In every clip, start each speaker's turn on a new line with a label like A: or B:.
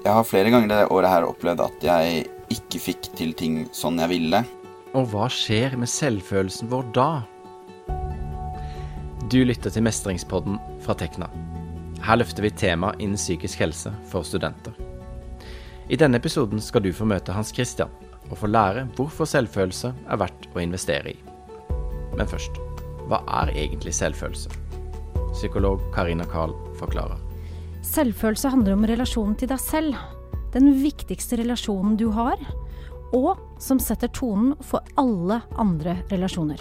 A: Jeg har flere ganger det året her opplevd at jeg ikke fikk til ting sånn jeg ville.
B: Og hva skjer med selvfølelsen vår da? Du lytter til Mestringspodden fra Tekna. Her løfter vi tema innen psykisk helse for studenter. I denne episoden skal du få møte Hans Christian og få lære hvorfor selvfølelse er verdt å investere i. Men først, hva er egentlig selvfølelse? Psykolog Karina Carl forklarer.
C: Selvfølelse handler om relasjonen til deg selv. Den viktigste relasjonen du har, og som setter tonen for alle andre relasjoner.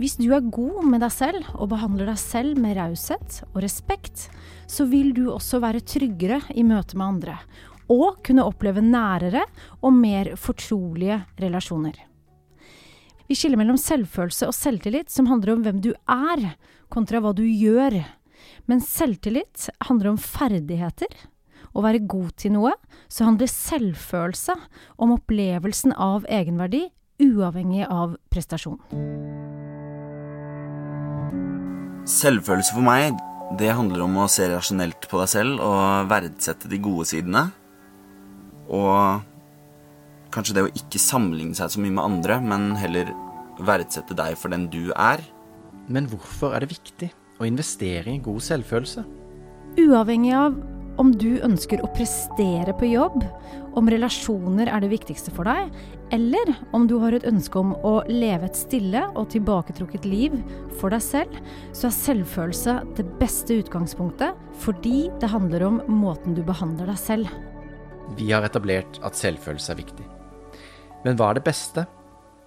C: Hvis du er god med deg selv og behandler deg selv med raushet og respekt, så vil du også være tryggere i møte med andre, og kunne oppleve nærere og mer fortrolige relasjoner. Vi skiller mellom selvfølelse og selvtillit, som handler om hvem du er, kontra hva du gjør. Men selvtillit handler om ferdigheter. Å være god til noe, så handler selvfølelse om opplevelsen av egenverdi, uavhengig av prestasjon.
A: Selvfølelse for meg, det handler om å se rasjonelt på deg selv og verdsette de gode sidene. Og kanskje det å ikke sammenligne seg så mye med andre, men heller verdsette deg for den du er.
B: Men hvorfor er det viktig å investere i god selvfølelse?
C: Uavhengig av om du ønsker å prestere på jobb, om relasjoner er det viktigste for deg, eller om du har et ønske om å leve et stille og tilbaketrukket liv for deg selv, så er selvfølelse det beste utgangspunktet fordi det handler om måten du behandler deg selv.
B: Vi har etablert at selvfølelse er viktig. Men hva er det beste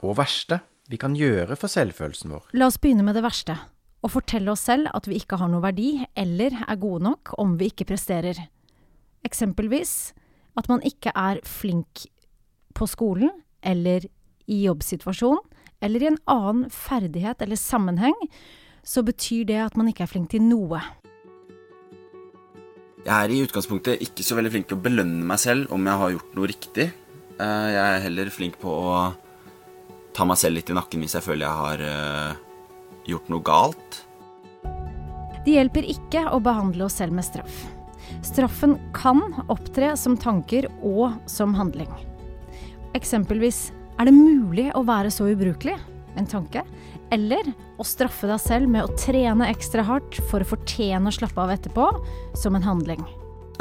B: og verste vi kan gjøre for selvfølelsen vår?
C: La oss begynne med det verste og fortelle oss selv at vi ikke har noe verdi eller er gode nok om vi ikke presterer. Eksempelvis at man ikke er flink på skolen eller i jobbsituasjon eller i en annen ferdighet eller sammenheng, så betyr det at man ikke er flink til noe.
A: Jeg er i utgangspunktet ikke så veldig flink til å belønne meg selv om jeg har gjort noe riktig. Eh, jeg er heller flink på å ta meg selv litt i nakken hvis jeg føler jeg har eh, gjort noe galt.
C: Det hjelper ikke å behandle oss selv med straff. Straffen kan opptre som tanker og som handling. Eksempelvis er det mulig å være så ubrukelig, en tanke, eller å straffe deg selv med å trene ekstra hardt for å fortjene å slappe av etterpå, som en handling.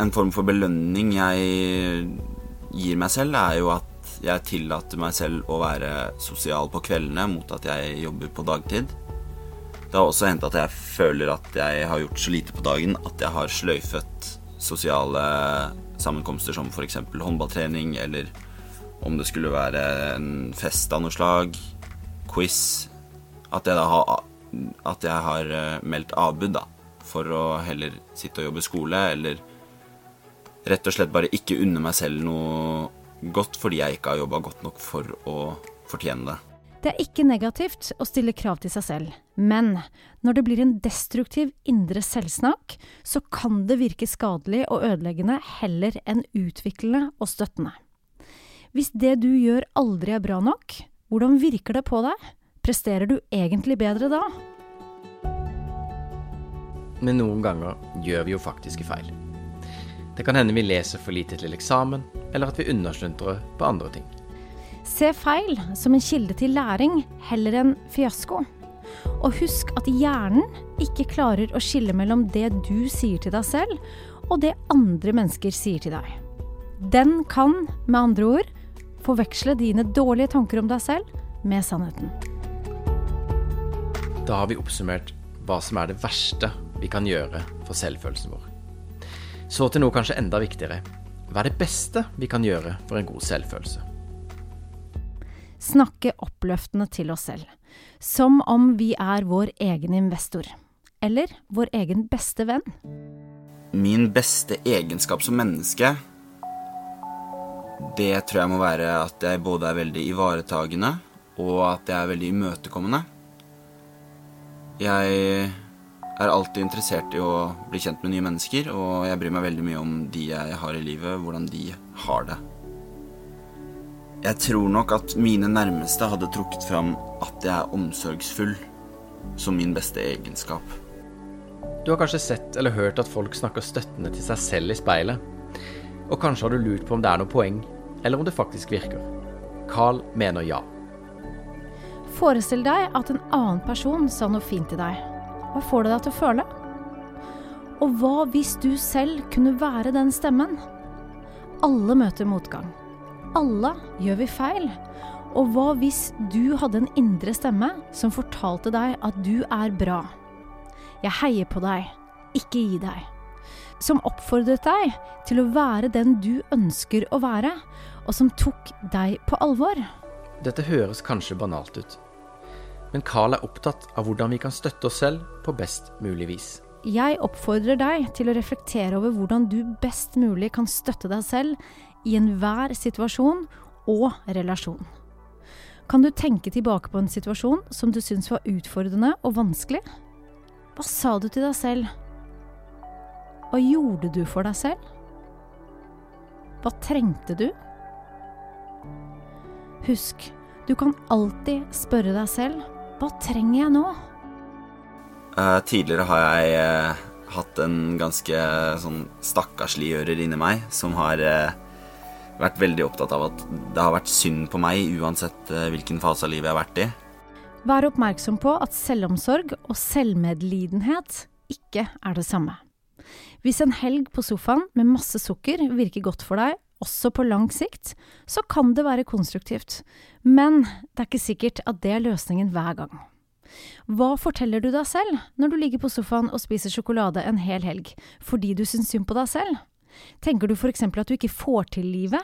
A: En form for belønning jeg gir meg selv, er jo at jeg tillater meg selv å være sosial på kveldene mot at jeg jobber på dagtid. Det har også hendt at jeg føler at jeg har gjort så lite på dagen at jeg har sløyfet sosiale sammenkomster som f.eks. håndballtrening, eller om det skulle være en fest av noe slag, quiz At jeg da har, at jeg har eh, meldt avbud, da, for å heller sitte og jobbe skole, eller rett og slett bare ikke unne meg selv noe godt fordi jeg ikke har jobba godt nok for å fortjene det.
C: Det er ikke negativt å stille krav til seg selv, men når det blir en destruktiv indre selvsnakk, så kan det virke skadelig og ødeleggende heller enn utviklende og støttende. Hvis det du gjør aldri er bra nok, hvordan virker det på deg? Presterer du egentlig bedre da?
B: Men noen ganger gjør vi jo faktiske feil. Det kan hende vi leser for lite til eksamen, eller at vi undersluntrer på andre ting.
C: Se feil som en kilde til læring heller enn fiasko. Og husk at hjernen ikke klarer å skille mellom det du sier til deg selv, og det andre mennesker sier til deg. Den kan, med andre ord, forveksle dine dårlige tanker om deg selv med sannheten.
B: Da har vi oppsummert hva som er det verste vi kan gjøre for selvfølelsen vår. Så til noe kanskje enda viktigere. Hva er det beste vi kan gjøre for en god selvfølelse?
C: Snakke oppløftende til oss selv, som om vi er vår egen investor, eller vår egen beste venn.
A: Min beste egenskap som menneske, det tror jeg må være at jeg både er veldig ivaretagende, og at jeg er veldig imøtekommende. Jeg er alltid interessert i å bli kjent med nye mennesker, og jeg bryr meg veldig mye om de jeg har i livet, hvordan de har det. Jeg tror nok at mine nærmeste hadde trukket fram at jeg er omsorgsfull som min beste egenskap.
B: Du har kanskje sett eller hørt at folk snakker støttende til seg selv i speilet. Og kanskje har du lurt på om det er noe poeng, eller om det faktisk virker. Carl mener ja.
C: Forestill deg at en annen person sa noe fint til deg. Hva får det deg til å føle? Og hva hvis du selv kunne være den stemmen? Alle møter motgang. Alle gjør vi feil. Og hva hvis du hadde en indre stemme som fortalte deg at du er bra? Jeg heier på deg, ikke gi deg. Som oppfordret deg til å være den du ønsker å være, og som tok deg på alvor.
B: Dette høres kanskje banalt ut, men Carl er opptatt av hvordan vi kan støtte oss selv på best mulig vis.
C: Jeg oppfordrer deg til å reflektere over hvordan du best mulig kan støtte deg selv i enhver situasjon og relasjon. Kan du tenke tilbake på en situasjon som du syns var utfordrende og vanskelig? Hva sa du til deg selv? Hva gjorde du for deg selv? Hva trengte du? Husk, du kan alltid spørre deg selv hva trenger jeg nå?
A: Uh, tidligere har jeg uh, hatt en ganske sånn stakkarsliggjører inni meg som har uh, vært veldig opptatt av at det har vært synd på meg uansett hvilken fase av livet jeg har vært i.
C: Vær oppmerksom på at selvomsorg og selvmedlidenhet ikke er det samme. Hvis en helg på sofaen med masse sukker virker godt for deg, også på lang sikt, så kan det være konstruktivt, men det er ikke sikkert at det er løsningen hver gang. Hva forteller du deg selv når du ligger på sofaen og spiser sjokolade en hel helg fordi du syns synd på deg selv? Tenker du eksempel at du ikke får til livet,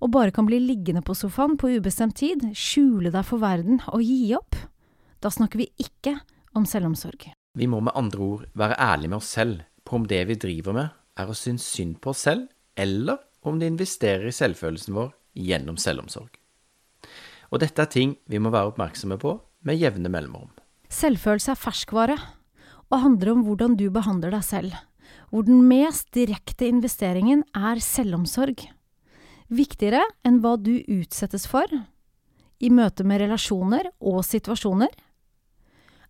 C: og bare kan bli liggende på sofaen på ubestemt tid, skjule deg for verden og gi opp? Da snakker vi ikke om selvomsorg.
B: Vi må med andre ord være ærlige med oss selv på om det vi driver med, er å synes synd på oss selv, eller om de investerer i selvfølelsen vår gjennom selvomsorg. Og dette er ting vi må være oppmerksomme på med jevne mellomrom.
C: Selvfølelse er ferskvare, og handler om hvordan du behandler deg selv, hvor den mest direkte investeringen er selvomsorg. Viktigere enn hva du utsettes for i møte med relasjoner og situasjoner,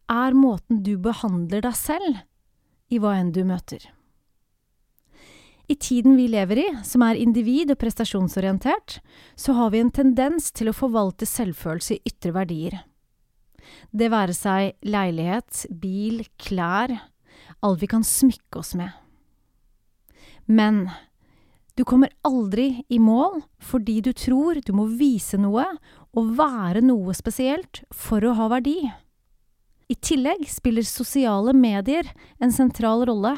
C: er måten du behandler deg selv i hva enn du møter. I tiden vi lever i, som er individ- og prestasjonsorientert, så har vi en tendens til å forvalte selvfølelse i ytre verdier. Det være seg leilighet, bil, klær, alt vi kan smykke oss med. Men du kommer aldri i mål fordi du tror du må vise noe og være noe spesielt for å ha verdi. I tillegg spiller sosiale medier en sentral rolle,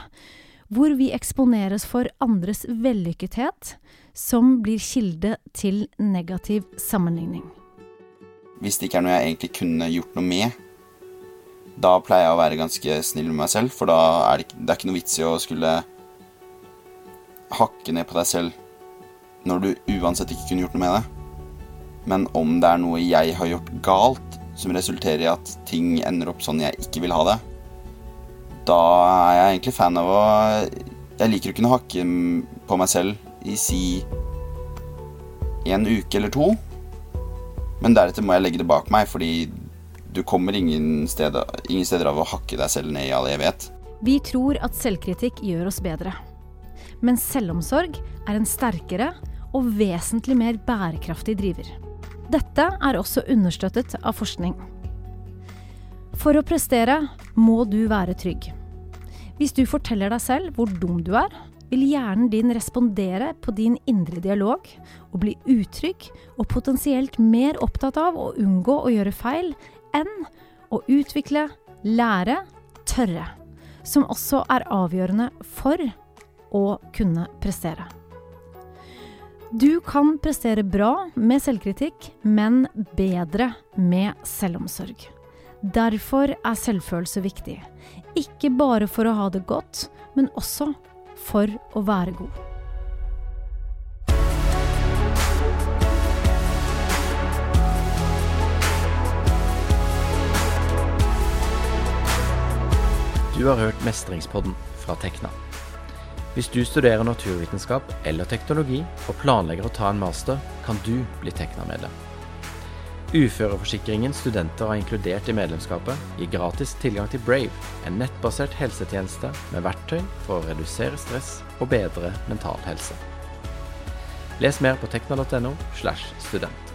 C: hvor vi eksponeres for andres vellykkethet, som blir kilde til negativ sammenligning.
A: Hvis det ikke er noe jeg egentlig kunne gjort noe med, da pleier jeg å være ganske snill med meg selv, for da er det, det er ikke noe vits i å skulle hakke ned på deg selv når du uansett ikke kunne gjort noe med det. Men om det er noe jeg har gjort galt som resulterer i at ting ender opp sånn jeg ikke vil ha det, da er jeg egentlig fan av å Jeg liker å kunne hakke på meg selv i si en uke eller to. Men deretter må jeg legge det bak meg, fordi du kommer ingen steder, ingen steder av å hakke deg selv ned i all evighet.
C: Vi tror at selvkritikk gjør oss bedre. Men selvomsorg er en sterkere og vesentlig mer bærekraftig driver. Dette er også understøttet av forskning. For å prestere må du være trygg. Hvis du forteller deg selv hvor dum du er, vil hjernen din respondere på din indre dialog og bli utrygg og potensielt mer opptatt av å unngå å gjøre feil enn å utvikle, lære, tørre, som også er avgjørende for å kunne prestere. Du kan prestere bra med selvkritikk, men bedre med selvomsorg. Derfor er selvfølelse viktig. Ikke bare for å ha det godt, men også for å være god.
B: Du har hørt Mestringspodden fra Tekna. Hvis du studerer naturvitenskap eller teknologi og planlegger å ta en master, kan du bli Tekna-medlem. Uføreforsikringen studenter har inkludert i medlemskapet, gir gratis tilgang til Brave, en nettbasert helsetjeneste med verktøy for å redusere stress og bedre mental helse. Les mer på tekna.no slash student.